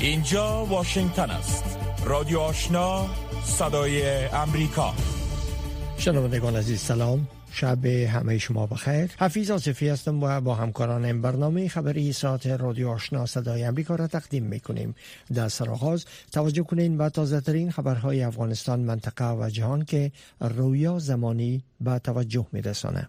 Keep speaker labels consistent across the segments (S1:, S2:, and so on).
S1: اینجا واشنگتن است. رادیو آشنا صدای امریکا.
S2: شنوندگان عزیز سلام. شب همه شما بخیر. حفیظ آصفی هستم و با همکاران این برنامه خبری ساعت رادیو آشنا صدای امریکا را تقدیم می کنیم در سرآغاز توجه کنین به تازه ترین خبرهای افغانستان منطقه و جهان که رویا زمانی به توجه می رسانه.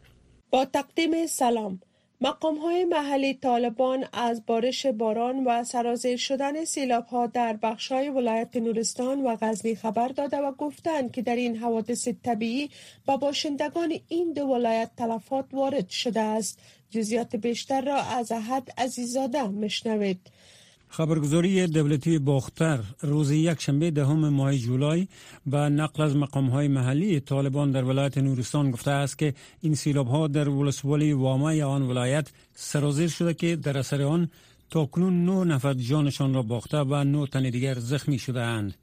S3: با تقدیم سلام. مقام های محلی طالبان از بارش باران و سرازیر شدن سیلاب ها در بخش های ولایت نورستان و غزنی خبر داده و گفتند که در این حوادث طبیعی با باشندگان این دو ولایت تلفات وارد شده است. جزیات بیشتر را از احد عزیزاده مشنوید.
S4: خبرگزاری دولتی باختر روز یک شنبه دهم ماه جولای به نقل از مقام های محلی طالبان در ولایت نورستان گفته است که این سیلاب ها در ولسوالی وامه آن ولایت سرازیر شده که در اثر آن تاکنون نه نفر جانشان را باخته و نه تن دیگر زخمی شده اند.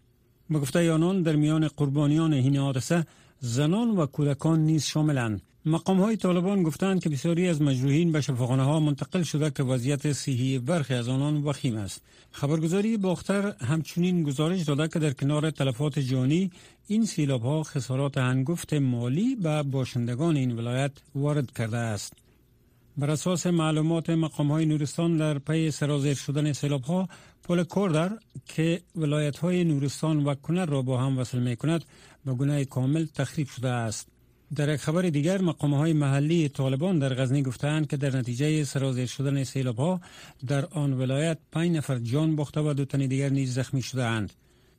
S4: به گفته آنان در میان قربانیان این حادثه زنان و کودکان نیز شاملند. مقام های طالبان گفتند که بسیاری از مجروحین به شفاخانه ها منتقل شده که وضعیت صحی برخی از آنان وخیم است. خبرگزاری باختر همچنین گزارش داده که در کنار تلفات جانی این سیلاب ها خسارات هنگفت مالی به باشندگان این ولایت وارد کرده است. بر اساس معلومات مقام های نورستان در پی سرازیر شدن سیلاب ها پل کوردر که ولایت های نورستان و کنر را با هم وصل می کند به گونه کامل تخریب شده است. در یک خبر دیگر مقام های محلی طالبان در غزنی گفتند که در نتیجه سرازیر شدن سیلاب ها در آن ولایت پنج نفر جان باخته و دو تن دیگر نیز زخمی شده اند.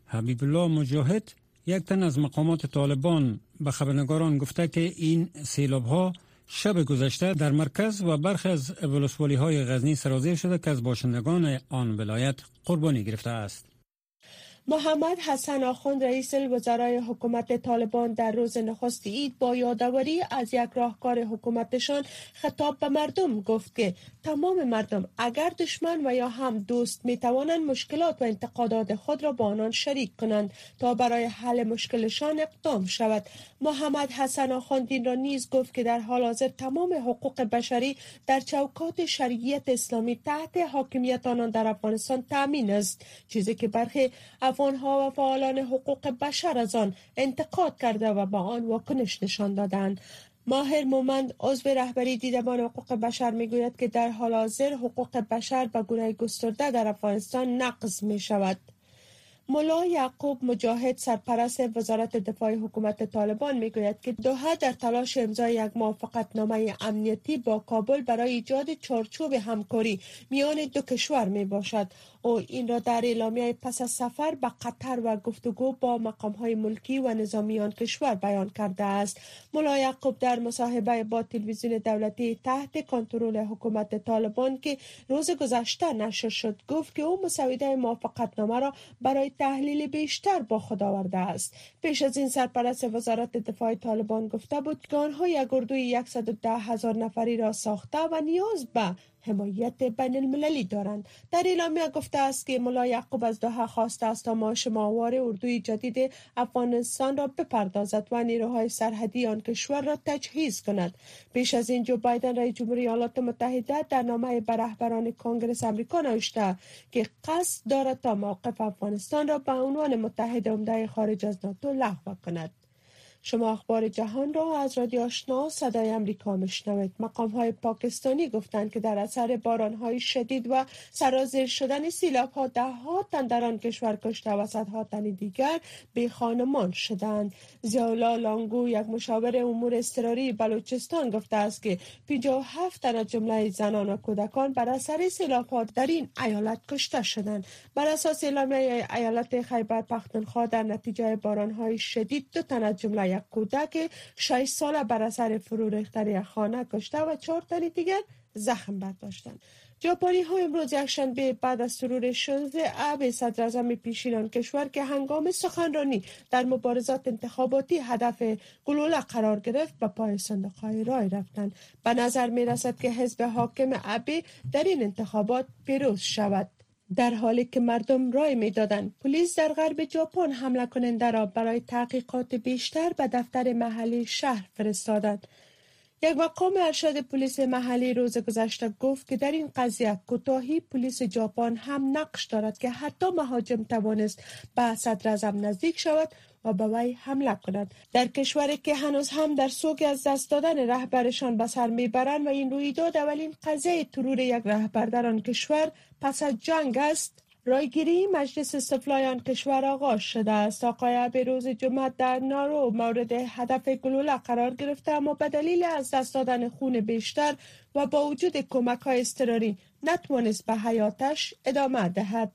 S4: حبیب الله مجاهد یک تن از مقامات طالبان به خبرنگاران گفته که این سیلاب ها شب گذشته در مرکز و برخی از ولسوالی های غزنی سرازیر شده که از باشندگان آن ولایت قربانی گرفته است.
S3: محمد حسن آخوند رئیس الوزرای حکومت طالبان در روز نخست اید با یادآوری از یک راهکار حکومتشان خطاب به مردم گفت که تمام مردم اگر دشمن و یا هم دوست می توانند مشکلات و انتقادات خود را با آنان شریک کنند تا برای حل مشکلشان اقدام شود. محمد حسن آخوند را نیز گفت که در حال حاضر تمام حقوق بشری در چوکات شریعت اسلامی تحت حاکمیت آنان در افغانستان تامین است. چیزی که برخی ها و فعالان حقوق بشر از آن انتقاد کرده و با آن واکنش نشان دادند ماهر مومند عضو رهبری دیدبان حقوق بشر می‌گوید که در حال حاضر حقوق بشر به گونه گسترده در افغانستان نقض می شود. ملا یعقوب مجاهد سرپرست وزارت دفاع حکومت طالبان می‌گوید که دوحه در تلاش امضای یک موافقت نامه امنیتی با کابل برای ایجاد چارچوب همکاری میان دو کشور می باشد او این را در اعلامیه پس از سفر به قطر و گفتگو با مقام های ملکی و نظامیان کشور بیان کرده است. ملا یعقوب در مصاحبه با تلویزیون دولتی تحت کنترل حکومت طالبان که روز گذشته نشر شد گفت که او مسوده موافقت نامه را برای تحلیل بیشتر با خود آورده است. پیش از این سرپرست وزارت دفاع طالبان گفته بود که آنها یک اردوی 110 هزار نفری را ساخته و نیاز به حمایت بین المللی دارند. در اعلامیه گفته است که ملا یعقوب از دوحه خواسته است تا ماش ماوار اردوی جدید افغانستان را بپردازد و نیروهای سرحدی آن کشور را تجهیز کند. پیش از این جو بایدن رئیس جمهوری ایالات متحده در نامه به رهبران کنگرس آمریکا نوشته که قصد دارد تا موقف افغانستان را به عنوان متحد عمده خارج از ناتو لغو کند. شما اخبار جهان را از رادیو آشنا صدای امریکا میشنوید. مقام های پاکستانی گفتند که در اثر باران های شدید و سرازیر شدن سیلاب ها ده ها تن در آن کشور کشته و صدها تن دیگر به خانمان شدند. زیالا لانگو یک مشاور امور اضطراری بلوچستان گفته است که 57 تن از جمله زنان و کودکان بر اثر سیلاب ها در این ایالت کشته شدند. بر اساس اعلامیه ایالت خیبر پختونخوا در نتیجه باران های شدید دو تن از جمله یک کودک 6 ساله بر اثر فرو ریختن یک خانه کشته و چهار تن دیگر زخم برداشتند. ژاپنی ها امروز یکشنبه بعد از سرور 16 اب صدر اعظم پیشین کشور که هنگام سخنرانی در مبارزات انتخاباتی هدف گلوله قرار گرفت به پای صندوق های رای رفتند. به نظر می رسد که حزب حاکم ابی در این انتخابات پیروز شود. در حالی که مردم رای می‌دادند پلیس در غرب ژاپن حمله کننده را برای تحقیقات بیشتر به دفتر محلی شهر فرستادند. یک مقام ارشد پلیس محلی روز گذشته گفت که در این قضیه کوتاهی پلیس ژاپن هم نقش دارد که حتی مهاجم توانست به صدر نزدیک شود و به وی حمله کند. در کشوری که هنوز هم در سوگ از دست دادن رهبرشان به سر می‌برند و این رویداد اولین قضیه ترور یک رهبر در آن کشور پس از جنگ است. رایگیری مجلس استفلایان کشور آغاز شده است. آقای به روز جمعه در نارو مورد هدف گلوله قرار گرفته اما به دلیل از دست دادن خون بیشتر و با وجود کمک های استراری نتوانست به حیاتش ادامه دهد.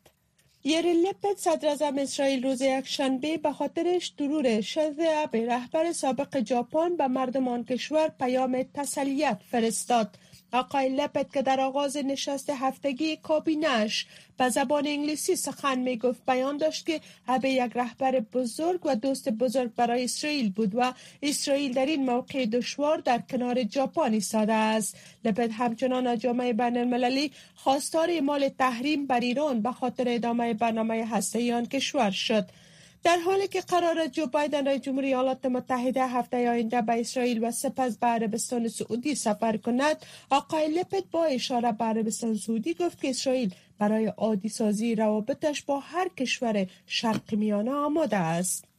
S3: یری لپت صدر اسرائیل روز یک شنبه به خاطرش درور شده به رهبر سابق ژاپن به مردم آن کشور پیام تسلیت فرستاد. آقای لپت که در آغاز نشست هفتگی کابینش به زبان انگلیسی سخن می گفت بیان داشت که هبه یک رهبر بزرگ و دوست بزرگ برای اسرائیل بود و اسرائیل در این موقع دشوار در کنار ژاپن ایستاده است. لپت همچنان از جامعه بین المللی خواستار اعمال تحریم بر ایران به خاطر ادامه برنامه هسته آن کشور شد. در حالی که قرار جو بایدن رئیس جمهوری ایالات متحده هفته آینده به اسرائیل و سپس به عربستان سعودی سفر کند آقای لپت با اشاره به عربستان سعودی گفت که اسرائیل برای عادی سازی روابطش با هر کشور شرق میانه آماده است.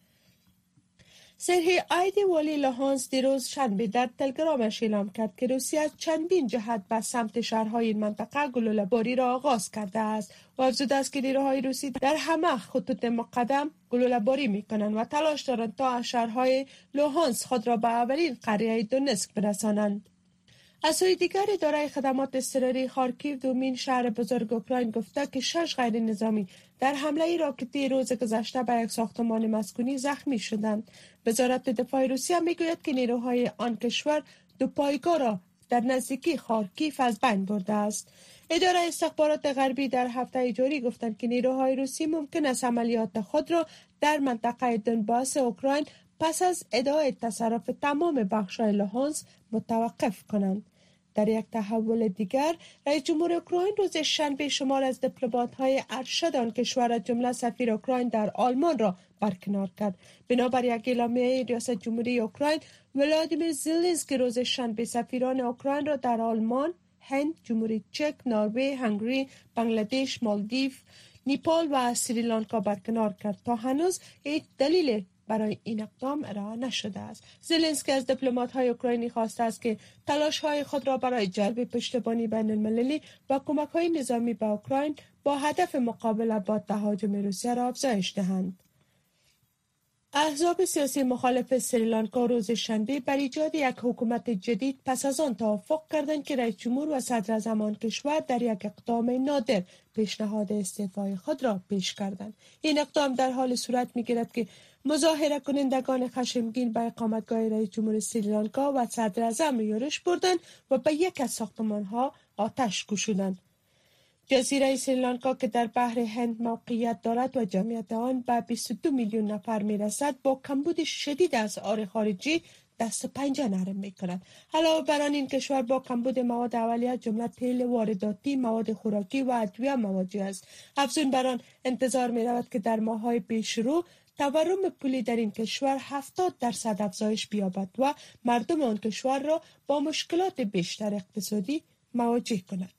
S3: سرهی آیدی والی لحانس دیروز شنبه در تلگرامش اعلام کرد که روسیه از چندین جهت به سمت شهرهای این منطقه گلوله باری را آغاز کرده است و افزوده است که نیروهای روسی در همه خطوط مقدم گلوله باری می کنند و تلاش دارند تا شهرهای لوهانس خود را به اولین قریه دونسک برسانند. از سوی دیگر اداره خدمات اضطراری خارکیو دومین شهر بزرگ اوکراین گفته که شش غیر نظامی در حمله راکتی روز گذشته به یک ساختمان مسکونی زخمی شدند. وزارت دفاع روسیه می‌گوید که نیروهای آن کشور دو پایگاه را در نزدیکی خارکیف از بین برده است. اداره استخبارات غربی در هفته جاری گفتند که نیروهای روسی ممکن است عملیات خود را در منطقه دنباس اوکراین پس از ادعای تصرف تمام بخشهای لهانس متوقف کنند. در یک تحول دیگر رئیس جمهور اوکراین روز شنبه شمار از دیپلمات های ارشد آن کشور از جمله سفیر اوکراین در آلمان را برکنار کرد. بنابر یک اعلامیه ریاست جمهوری اوکراین ولادیمیر زلنسکی روز شنبه سفیران اوکراین را در آلمان هند جمهوری چک نروژ هنگری بنگلادش مالدیو نیپال و سریلانکا برکنار کرد. تا هنوز هیچ دلیل برای این اقدام ارائه نشده است. زلنسکی از دیپلمات های اوکراینی خواسته است که تلاش های خود را برای جلب پشتیبانی بین المللی و کمک های نظامی به اوکراین با هدف مقابله با تهاجم روسیه را افزایش دهند. احزاب سیاسی مخالف سریلانکا روز شنبه بر ایجاد یک حکومت جدید پس از آن توافق کردند که رئیس جمهور و صدر زمان کشور در یک اقدام نادر پیشنهاد استعفای خود را پیش کردند. این اقدام در حال صورت می که مظاهره کنندگان خشمگین به اقامتگاه رئیس جمهور سریلانکا و صدر یورش بردند و به یک از ساختمان ها آتش گشودند. جزیره سریلانکا که در بحر هند موقعیت دارد و جمعیت آن به 22 میلیون نفر می رسد با کمبود شدید از آر خارجی دست پنجه نرم می کند علاوه بر آن این کشور با کمبود مواد اولیه جمله تیل وارداتی مواد خوراکی و ادویه مواجه است. افزون بر آن انتظار می رود که در ماههای پیشرو تورم پولی در این کشور 70 درصد افزایش بیابد و مردم آن کشور را با مشکلات بیشتر اقتصادی مواجه کند.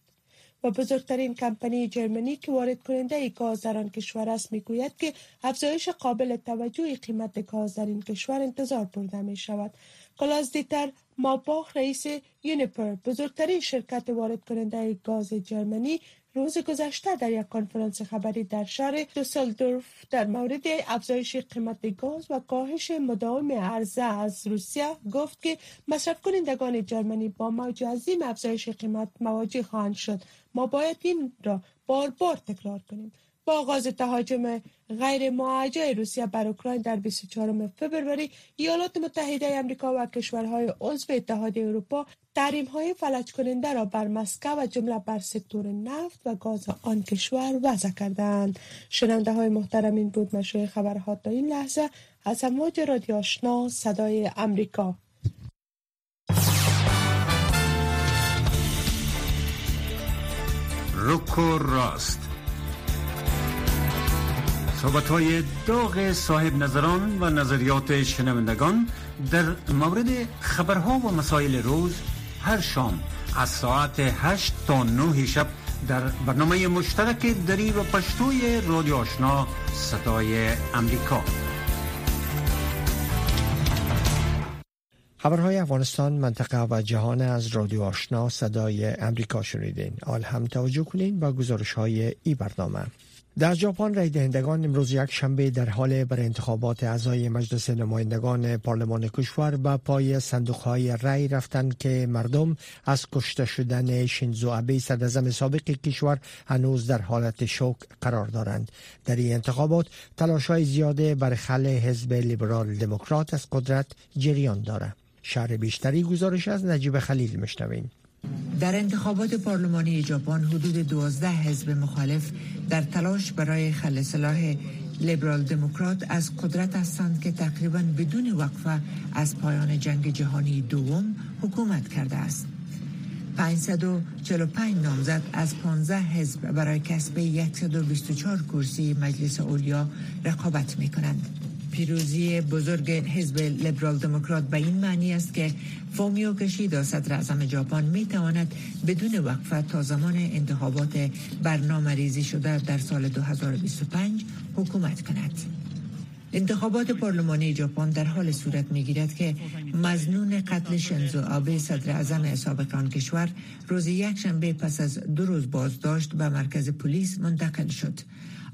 S3: و بزرگترین کمپانی جرمنی که وارد کننده گاز در آن کشور است می‌گوید که افزایش قابل توجه قیمت گاز در این کشور انتظار برده می شود کلاس دیتر ماباخ رئیس یونیپر بزرگترین شرکت وارد کننده گاز جرمنی روز گذشته در یک کنفرانس خبری در شهر دوسلدورف در مورد افزایش قیمت گاز و کاهش مداوم عرضه از روسیه گفت که مصرف کنندگان جرمنی با موج عظیم افزایش قیمت مواجه خواهند شد. ما باید این را بار بار تکرار کنیم. با آغاز تهاجم غیر معجل روسیه بر اوکراین در 24 فوریه ایالات متحده آمریکا و کشورهای عضو اتحادیه اروپا تحریم های فلج کننده را بر مسکو و جمله بر سکتور نفت و گاز آن کشور وضع کردند. شنونده های محترم این بود مشروع خبرها تا این لحظه. از امواج رادیو آشنا صدای امریکا
S5: روکو راست. صحبت های داغ صاحب نظران و نظریات شنوندگان
S4: در مورد خبرها و مسائل روز هر شام از ساعت 8 تا 9 شب در برنامه مشترک دری و پشتوی رادیو آشنا صدای امریکا.
S2: خبرهای افغانستان منطقه و جهان از رادیو آشنا صدای امریکا شنیدین. آل هم توجه کنین با گزارش های ای برنامه. در ژاپن رای دهندگان امروز یک شنبه در حال بر انتخابات اعضای مجلس نمایندگان پارلمان کشور به پای صندوق های رای رفتند که مردم از کشته شدن شینزو ابی صدر سابق کشور هنوز در حالت شوک قرار دارند. در این انتخابات تلاش های زیاده بر خل حزب لیبرال دموکرات از قدرت جریان دارد. شهر بیشتری گزارش از نجیب خلیل مشنویم
S5: در انتخابات پارلمانی ژاپن حدود 12 حزب مخالف در تلاش برای خل صلاح لیبرال دموکرات از قدرت هستند که تقریبا بدون وقفه از پایان جنگ جهانی دوم حکومت کرده است. 545 نامزد از 15 حزب برای کسب 124 کرسی مجلس اولیا رقابت می کنند. پیروزی بزرگ حزب لیبرال دموکرات به این معنی است که فومیو کشیدا صدر اعظم ژاپن می تواند بدون وقفه تا زمان انتخابات برنامه ریزی شده در سال 2025 حکومت کند. انتخابات پارلمانی ژاپن در حال صورت می گیرد که مزنون قتل شنزو آبه صدر اعظم سابق آن کشور روز یک شنبه پس از دو روز بازداشت به مرکز پلیس منتقل شد.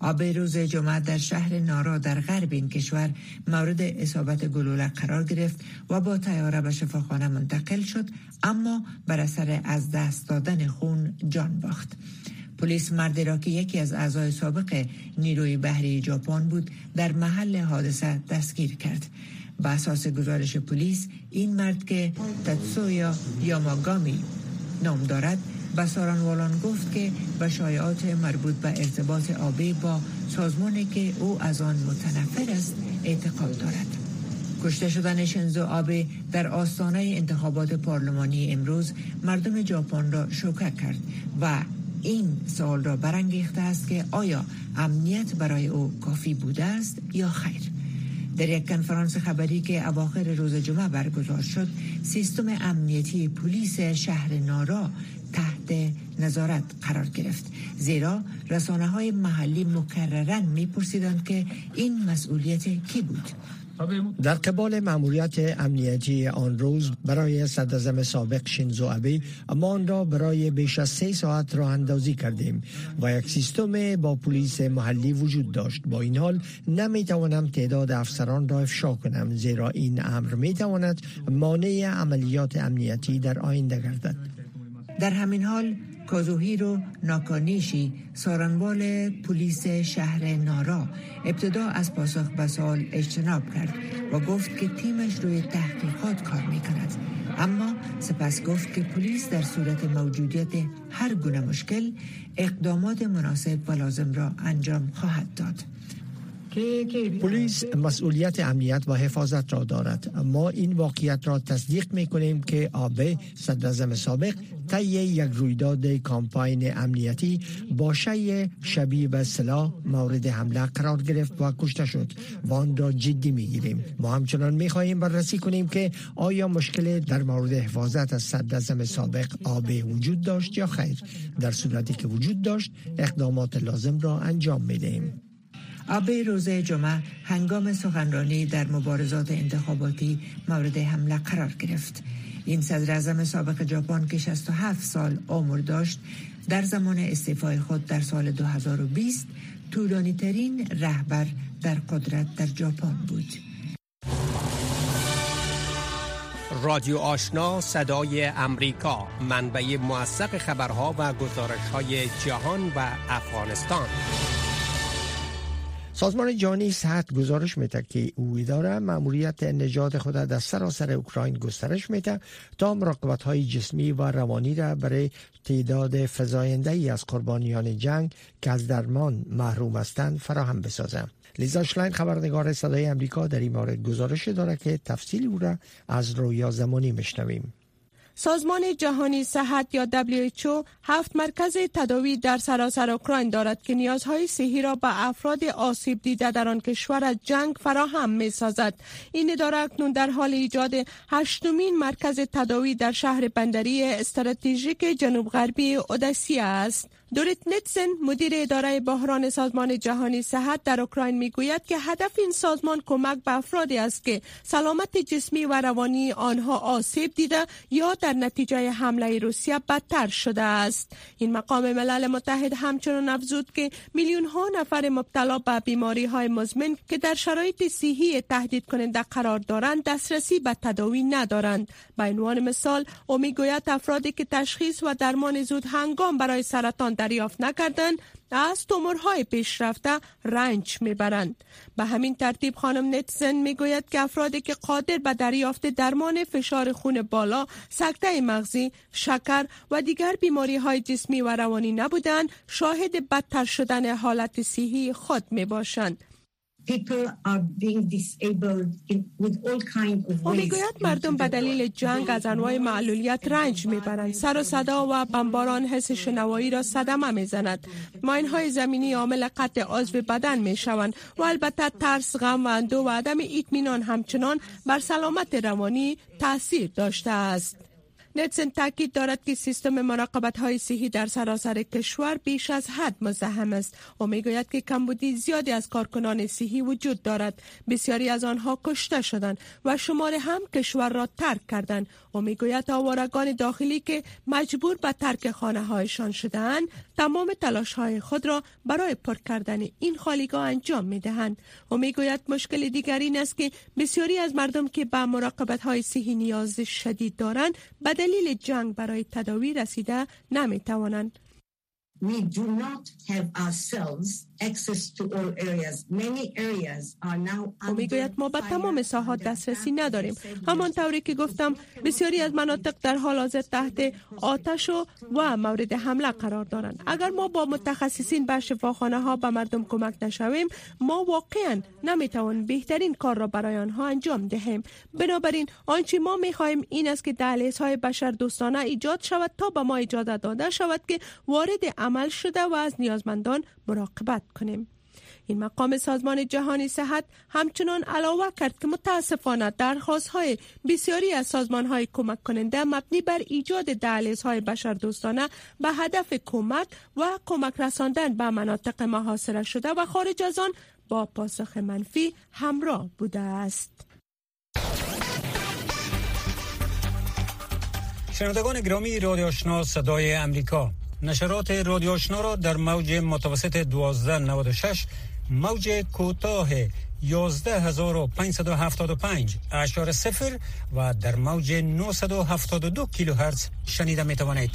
S5: آب روز جمعه در شهر نارا در غرب این کشور مورد اصابت گلوله قرار گرفت و با تیاره به شفاخانه منتقل شد اما بر اثر از دست دادن خون جان باخت. پلیس مردی را که یکی از اعضای سابق نیروی بحری ژاپن بود در محل حادثه دستگیر کرد. به اساس گزارش پلیس این مرد که تتسویا یاماگامی نام دارد به سارانوالان گفت که به شایعات مربوط به ارتباط آبی با سازمانی که او از آن متنفر است اعتقاد دارد. کشته شدن شنزو آبه در آستانه انتخابات پارلمانی امروز مردم ژاپن را شوکه کرد و این سوال را برانگیخته است که آیا امنیت برای او کافی بوده است یا خیر. در یک کنفرانس خبری که اواخر روز جمعه برگزار شد سیستم امنیتی پلیس شهر نارا تحت نظارت قرار گرفت. زیرا رسانه های محلی مکررن میپرسیدند که این مسئولیت کی بود.
S2: در قبال مأموریت امنیتی آن روز برای صدر سابق شینزو ابی اما آن را برای بیش از سه ساعت راه اندازی کردیم و یک سیستم با پلیس محلی وجود داشت. با این حال نمی توانم تعداد افسران را افشا کنم زیرا این امر می تواند مانع عملیات امنیتی در آینده گردد.
S5: در همین حال کازوهیرو ناکانیشی سارنوال پلیس شهر نارا ابتدا از پاسخ به سال اجتناب کرد و گفت که تیمش روی تحقیقات کار می کند اما سپس گفت که پلیس در صورت موجودیت هر گونه مشکل اقدامات مناسب و لازم را انجام خواهد داد.
S2: پلیس مسئولیت امنیت و حفاظت را دارد. ما این واقعیت را تصدیق می کنیم که آبه صدر سابق طی یک رویداد کامپاین امنیتی با شی شبیه به سلاح مورد حمله قرار گرفت و کشته شد و آن را جدی می گیریم ما همچنان می خواهیم بررسی کنیم که آیا مشکل در مورد حفاظت از صدر سابق آبه وجود داشت یا خیر. در صورتی که وجود داشت اقدامات لازم را انجام می دهیم
S5: آبه روز جمعه هنگام سخنرانی در مبارزات انتخاباتی مورد حمله قرار گرفت. این صدر اعظم سابق ژاپن که 67 سال عمر داشت در زمان استعفای خود در سال 2020 طولانی ترین رهبر در قدرت در ژاپن بود.
S6: رادیو آشنا صدای امریکا منبع موثق خبرها و گزارش های جهان و افغانستان.
S2: سازمان جهانی صحت گزارش میده که او داره مأموریت نجات خود در سراسر اوکراین گسترش میده تا مراقبت های جسمی و روانی را برای تعداد فزاینده ای از قربانیان جنگ که از درمان محروم هستند فراهم بسازه. لیزا شلاین خبرنگار صدای امریکا در این مورد گزارش داره که تفصیل او را از رویا زمانی مشنویم
S3: سازمان جهانی صحت یا WHO هفت مرکز تداوی در سراسر اوکراین دارد که نیازهای صحی را به افراد آسیب دیده در آن کشور از جنگ فراهم می سازد. این اداره اکنون در حال ایجاد هشتمین مرکز تداوی در شهر بندری استراتژیک جنوب غربی اودسیا است. دوریت نتسن مدیر اداره بحران سازمان جهانی صحت در اوکراین می‌گوید که هدف این سازمان کمک به افرادی است که سلامت جسمی و روانی آنها آسیب دیده یا در نتیجه حمله روسیه بدتر شده است. این مقام ملل متحد همچنان افزود که میلیون ها نفر مبتلا به بیماری های مزمن که در شرایط صحی تهدید کننده قرار دارند دسترسی به تداوی ندارند. به عنوان مثال او می‌گوید افرادی که تشخیص و درمان زود هنگام برای سرطان دریافت نکردند از تومورهای پیشرفته رنج می‌برند. به همین ترتیب خانم نتزن می‌گوید که افرادی که قادر به دریافت درمان فشار خون بالا سکته مغزی شکر و دیگر بیماری های جسمی و روانی نبودند شاهد بدتر شدن حالت صحی خود می باشند او می‌گوید مردم به دلیل جنگ از انواع معلولیت رنج می‌برند. سر و صدا و بمباران حس شنوایی را صدمه می‌زند. ماین های زمینی عامل قطع عضو بدن می‌شوند و البته ترس غم و اندو و عدم اطمینان همچنان بر سلامت روانی تاثیر داشته است. نتسن تاکید دارد که سیستم مراقبت های صحی در سراسر کشور بیش از حد مزاحم است و می‌گوید که کمبودی زیادی از کارکنان صحی وجود دارد. بسیاری از آنها کشته شدند و شمار هم کشور را ترک کردند و می‌گوید آوارگان داخلی که مجبور به ترک خانه هایشان شدهاند تمام تلاش های خود را برای پر کردن این خالیگاه انجام می دهند و می‌گوید مشکل دیگری این است که بسیاری از مردم که به مراقبت های صحی نیاز شدید دارند به دلیل جنگ برای تداوی رسیده نمی توانند we do not have ourselves are now می‌گوید ما به تمام ساحات دسترسی نداریم. همان طوری که گفتم بسیاری از مناطق در حال حاضر تحت آتش و, و مورد حمله قرار دارند. اگر ما با متخصصین به شفاخانه ها به مردم کمک نشویم ما واقعا نمی‌توان بهترین کار را برای آنها انجام دهیم. بنابراین آنچه ما می‌خواهیم این است که دهلیز های بشر دوستانه ایجاد شود تا به ما اجازه داده شود که وارد عمل شده و از نیازمندان مراقبت کنیم این مقام سازمان جهانی صحت همچنان علاوه کرد که متاسفانه درخواست های بسیاری از سازمان های کمک کننده مبنی بر ایجاد دهلیز های بشر دوستانه به هدف کمک و کمک رساندن به مناطق محاصره شده و خارج از آن با پاسخ منفی همراه بوده است.
S4: شنوندگان گرامی رادیو آشنا صدای امریکا نشرات رادیو آشنا را در موج متوسط 1296 موج کوتاه 11575 اشار صفر و در موج 972 کیلوهرتز شنیده می توانید.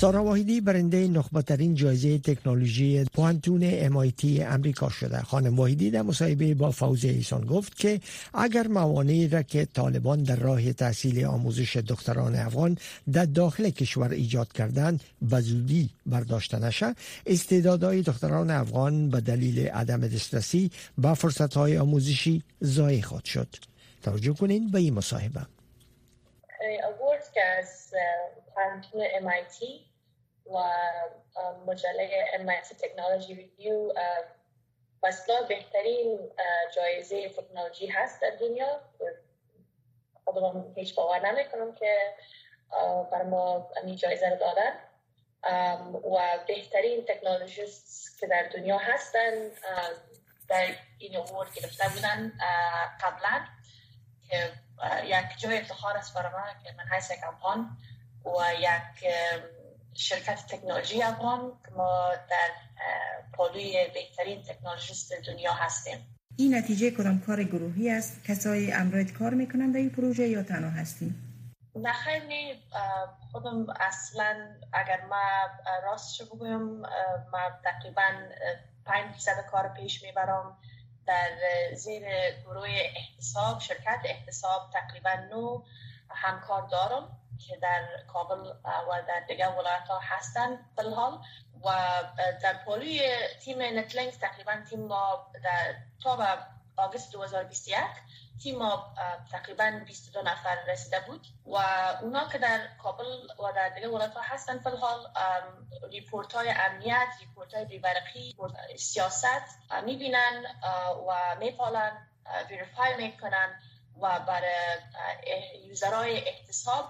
S2: سارا واحدی برنده نخبترین جایزه تکنولوژی پوانتون MIT امریکا شده. خانم واحدی در مصاحبه با فوز ایسان گفت که اگر موانعی را که طالبان در راه تحصیل آموزش دختران افغان در داخل کشور ایجاد کردند به زودی برداشته نشه استعدادهای دختران افغان به دلیل عدم دسترسی به فرصتهای آموزشی ضایع خود شد. توجه کنین به این مصاحبه.
S7: پانتون MIT و مجله MIT تکنولوژی ریویو بسلا بهترین جایزه تکنولوژی هست در دنیا. خودم هیچ باور نمی‌کنم که بر ما این جایزه رو دادن. و بهترین تکنولوژیست که در دنیا هستن در این اوورد گرفته بودن قبلا که یک جای افتخار است برای من که من حیث یک و یک شرکت تکنولوژی افغان که ما در پالوی بهترین تکنولوژیست دنیا هستیم.
S5: این نتیجه کدام کار گروهی است؟ کسای امروز کار می‌کنن در این پروژه یا تنها هستیم؟
S7: نه خیلی خودم اصلا اگر ما راستش بگویم ما تقریبا 5 درصد کار پیش می‌برم. در زیر گروه احتساب شرکت احتساب تقریبا نو همکار دارم. که در کابل و در دیگر ولایت ها هستند بالحال و در پهلوی تیم نتلینک تقریبا تیم ما در تا به August 2021 تیم ما تقریبا 22 نفر رسیده بود و اونا که در کابل و در دیگه ولایت ها هستن فی الحال report های امنیت report های بیبرقی سیاست می‌بینن و میپالن verify می‌کنن و برای user های احتساب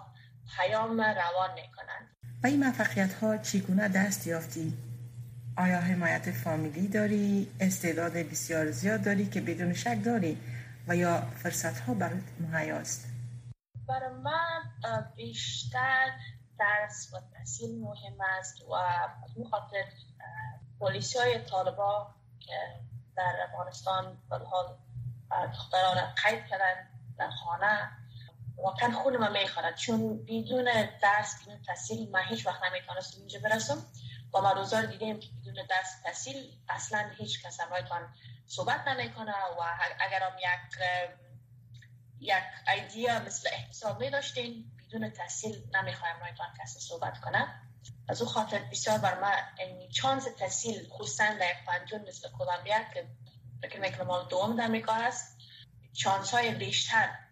S7: پیام روان می‌کنن
S5: و این موفقیت ها چگونه دست یافتی؟ آیا حمایت فامیلی داری؟ استعداد بسیار زیاد داری که بدون شک داری؟ و یا فرصت ها برات مهیاست؟
S7: برای من بیشتر درس و تحصیل مهم است و از خاطر پولیسی های طالبا که در افغانستان حال دختران قید کردن در خانه واقعا خون ما می‌خواند چون بدون درس بدون تحصیل من هیچ وقت نمی‌تونستم اینجا برسم. با روزار دیدیم که بدون درس تحصیل اصلا هیچ کس همراهتان صحبت نمی‌کنه و اگر هم یک یک ایدیا مثل احتساب می بدون تحصیل نمی‌خوایم رایتان کسی صحبت کنه از او خاطر بسیار بر ما چانس تحصیل خصوصا در یک پنجون مثل کولمبیا که فکر می‌کنم دوم در امریکا هست چانس های بیشتر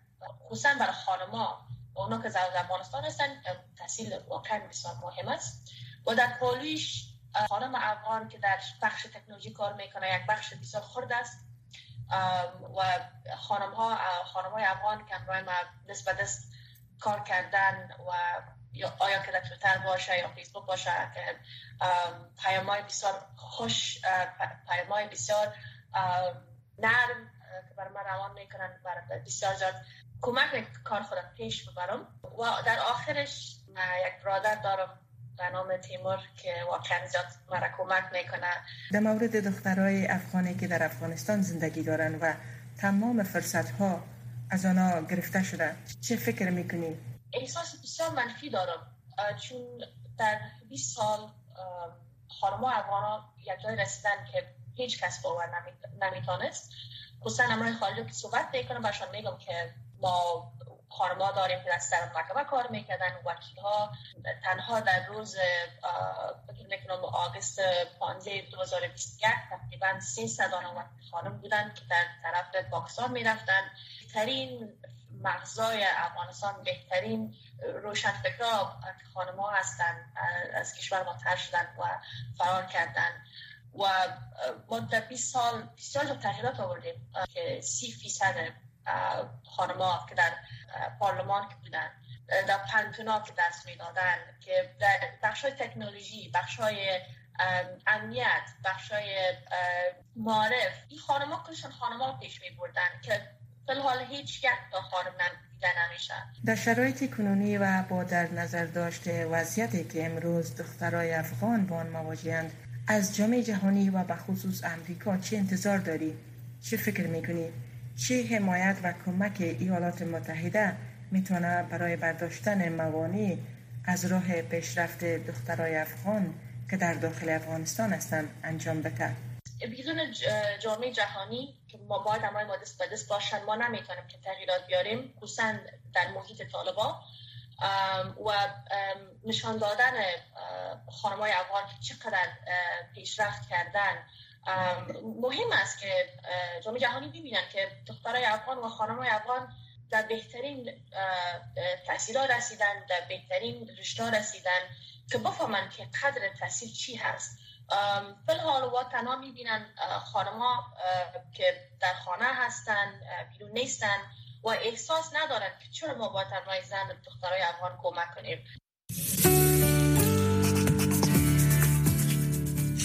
S7: خصوصا برای خانما اونا که زن افغانستان هستن تحصیل واقعا بسیار مهم است. و در پولویش خانم افغان که در بخش تکنولوژی کار می‌کنه یک بخش بسیار خرد است. و خانم ها خانم های افغان که ما دست به دست کار کردن و آیا که در تویتر باشه یا فیسبوک باشه که پیام های بسیار خوش پیام های بسیار نرم که برای من روان می‌کنن برای بسیار زیاد کمک کار خودم پیش ببرم. و در آخرش یک برادر دارم به نام تیمور که واقعا زیاد مرا کمک می‌کنه.
S5: در مورد دخترای افغانی که در افغانستان زندگی دارن و تمام فرصت ها از آنها گرفته شده چه فکر می‌کنی؟
S7: احساس بسیار منفی دارم. چون در 20 سال خانم افغان یک جای رسیدن که هیچ کس باور نمی‌تونست. خصوصا امرای خارجی که صحبت می‌کنم برشان میگم که ما خانما داریم که در محکمه کار می‌کردن وکیل ها تنها در روز فکر می‌کنم آگست 15 2021 تقریبا 300 خانم بودن که در طرف پاکستان می‌رفتن بهترین مغزای افغانستان بهترین روشنفکرا خانم ها هستن از کشور ما تر شدن و فرار کردن و ما در 20 سال بسیار تغییرات آوردیم که سی فیصد خانما که در پارلمان که بودن در پنتونا که دست می‌دادن که در بخش های تکنولوژی بخش های امنیت بخش های معرف این خانما کلشان خانما پیش می بردن که فلحال هیچ یک تا خانم دیده
S5: در شرایط کنونی و با در نظر داشته وضعیتی که امروز دخترای افغان با آن مواجهند از جامعه جهانی و به خصوص امریکا چه انتظار داری؟ چه فکر می‌کنی؟ چه حمایت و کمک ایالات متحده می‌تونه برای برداشتن موانع از راه پیشرفت دخترای افغان که در داخل افغانستان هستند انجام بده؟
S7: بدون جامعه جهانی که ما باید همه ما دست به دست باشن ما نمی‌تونیم که تغییرات بیاریم خصوصا در محیط طالبا. و نشان دادن خانمای افغان که چقدر پیشرفت کردن. مهم است که جامعه جهانی ببینن که دخترای افغان و خانمای افغان در بهترین تحصیل رسیدن در بهترین رشته رسیدن که بفهمن که قدر تحصیل چی هست. فلحال و تنها می‌بینن خانم که در خانه هستن بیرون نیستن و احساس ندارن که چرا ما با تنهای زن دخترای افغان کمک کنیم.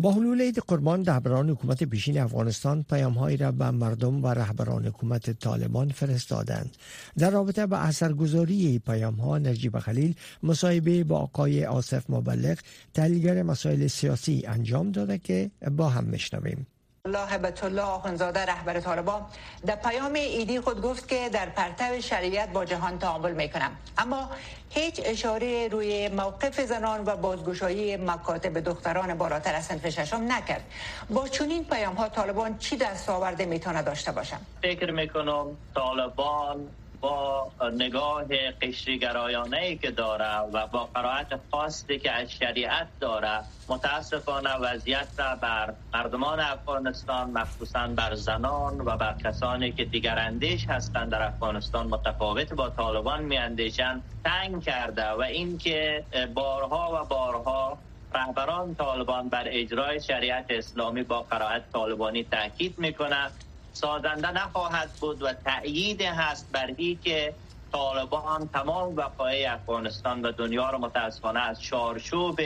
S2: با حلول عید قربان رهبران حکومت پیشین افغانستان پیامهایی را به مردم و رهبران حکومت طالبان فرستادند. در رابطه با اثرگذاری پیام ها نجیب خلیل مصاحبه با آقای آصف مبلغ تحلیلگر مسائل سیاسی انجام داده که با هم میشنویم.
S8: الله هبت الله آخونزاده رهبر طالبان در پیام ایدی خود گفت که در پرتو شریعت با جهان تعامل می‌کنم. اما هیچ اشاره روی موقف زنان و بازگشایی مکاتب دختران بالاتر از صنف ششم نکرد. با چنین پیام ها طالبان چی دستاورده می‌تونه داشته باشم؟
S9: فکر می‌کنم طالبان با نگاه قشریگرایانه ای که داره و با قرائت خاصی که از شریعت داره متاسفانه وضعیت را بر مردمان افغانستان مخصوصا بر زنان و بر کسانی که دیگر اندیش هستند در افغانستان متفاوت با طالبان می اندیشن تنگ کرده و اینکه بارها و بارها رهبران طالبان بر اجرای شریعت اسلامی با قرائت طالبانی تاکید می‌کنند. سازنده نخواهد بود و تأیید هست بر که طالبان تمام وقایع افغانستان و دنیا را متاسفانه از چارچوب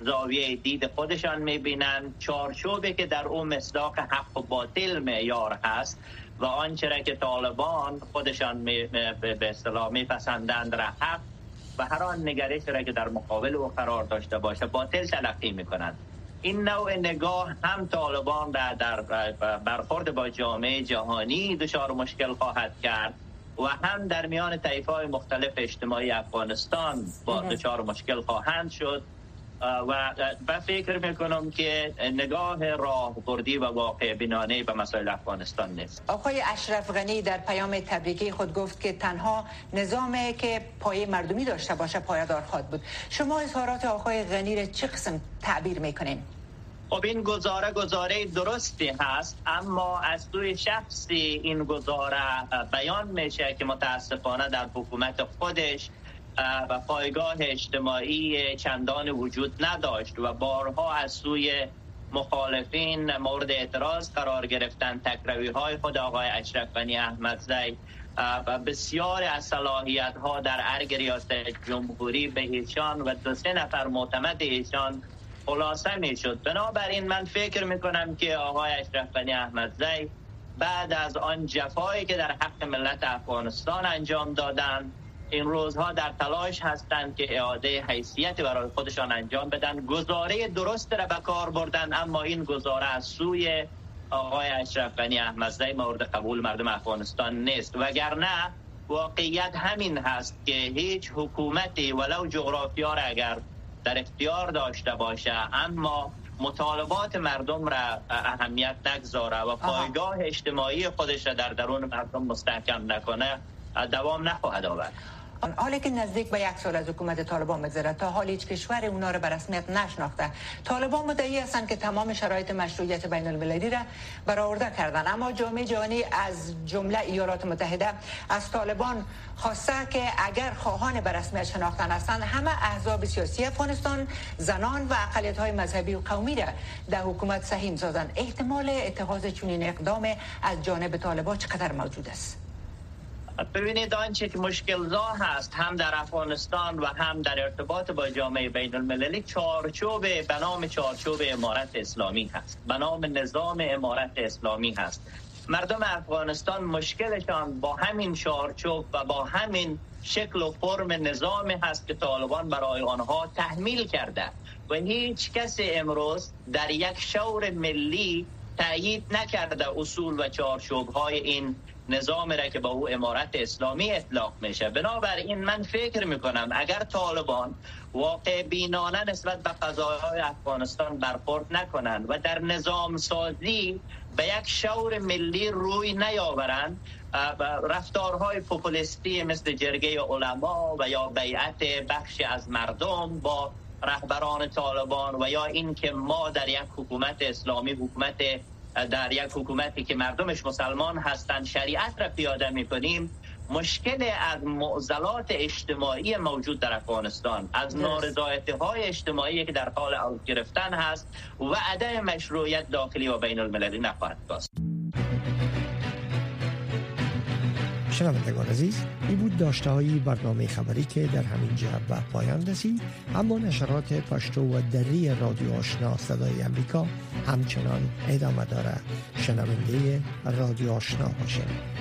S9: زاویه دید خودشان می‌بینند. چارچوبی که در اون مصداق حق و باطل معیار هست و آنچه که طالبان خودشان به اصطلاح میپسندند را حق و هر آن نگرش را که در مقابل او قرار داشته باشه باطل تلقی می‌کنند این نوع نگاه هم طالبان را در برخورد با جامعه جهانی دچار مشکل خواهد کرد و هم در میان طیف های مختلف اجتماعی افغانستان با دچار مشکل خواهند شد. و به فکر می‌کنم که نگاه راه بردی و واقع بینانه به مسائل افغانستان نیست.
S8: آقای اشرف غنی در پیام تبریکی خود گفت که تنها نظامی که پای مردمی داشته باشه پایدار خواهد بود. شما اظهارات آقای غنی را چه قسم تعبیر می‌کنین؟
S9: خب این گزاره گزاره درستی هست اما از سوی شخصی این گزاره بیان میشه که متاسفانه در حکومت خودش و پایگاه اجتماعی چندان وجود نداشت و بارها از سوی مخالفین مورد اعتراض قرار گرفتن تکروی های خود آقای اشرف بنی احمدزی و بسیار از صلاحیت ها در ارگ ریاست جمهوری به ایشان و دو سه نفر معتمد ایشان خلاصه می شد بنابراین من فکر می کنم که آقای اشرف بنی احمدزی بعد از آن جفایی که در حق ملت افغانستان انجام دادن این روزها در تلاش هستند که اعاده حیثیت برای خودشان انجام بدن. گزاره درست را به کار بردن اما این گزاره از سوی آقای اشرف بنی احمدزی مورد قبول مردم افغانستان نیست. وگرنه واقعیت همین هست که هیچ حکومتی ولو جغرافیا را اگر در اختیار داشته باشه اما مطالبات مردم را اهمیت نگذاره و پایگاه اجتماعی خودش را در درون مردم مستحکم نکنه دوام نخواهد آورد.
S8: حالی که نزدیک به یک سال از حکومت طالبان مگذره تا حال هیچ کشور اونا رو به رسمیت نشناخته. طالبان مدعی هستند که تمام شرایط مشروعیت بین المللی را برآورده کردن. اما جامعه جهانی از جمله ایالات متحده از طالبان خواسته که اگر خواهان به رسمیت شناختن هستند همه احزاب سیاسی افغانستان زنان و اقلیت های مذهبی و قومی را در حکومت سهیم سازند. احتمال اتخاذ چنین اقدام از جانب طالبان چقدر موجود است؟
S9: ببینید آنچه که مشکل زا هست هم در افغانستان و هم در ارتباط با جامعه بین المللی چارچوب به نام چارچوب امارت اسلامی هست. به نام نظام امارت اسلامی هست. مردم افغانستان مشکلشان با همین چارچوب و با همین شکل و فرم نظام هست که طالبان برای آنها تحمیل کرده. و هیچ کس امروز در یک شور ملی تأیید نکرده اصول و چارچوب های این نظام را که با او امارت اسلامی اطلاق میشه. بنابراین من فکر می‌کنم اگر طالبان واقع بینانه نسبت به قضاهای افغانستان برخورد نکنند و در نظام سازی به یک شور ملی روی نیاورند رفتارهای پوپولیستی مثل جرگه علما و یا بیعت بخشی از مردم با رهبران طالبان و یا اینکه ما در یک حکومت اسلامی حکومت در یک حکومتی که مردمش مسلمان هستند شریعت را پیاده می‌کنیم مشکل از معضلات اجتماعی موجود در افغانستان از نارضایتی های اجتماعی که در حال گرفتن هست و عدم مشروعیت داخلی و بین المللی نخواهد داشت.
S2: شنوندگان عزیز این بود داشته های برنامه خبری که در همین جهت به پایان رسید. اما نشرات پشتو و دری رادیو آشنا صدای امریکا همچنان ادامه داره شنونده رادیو آشنا باشید.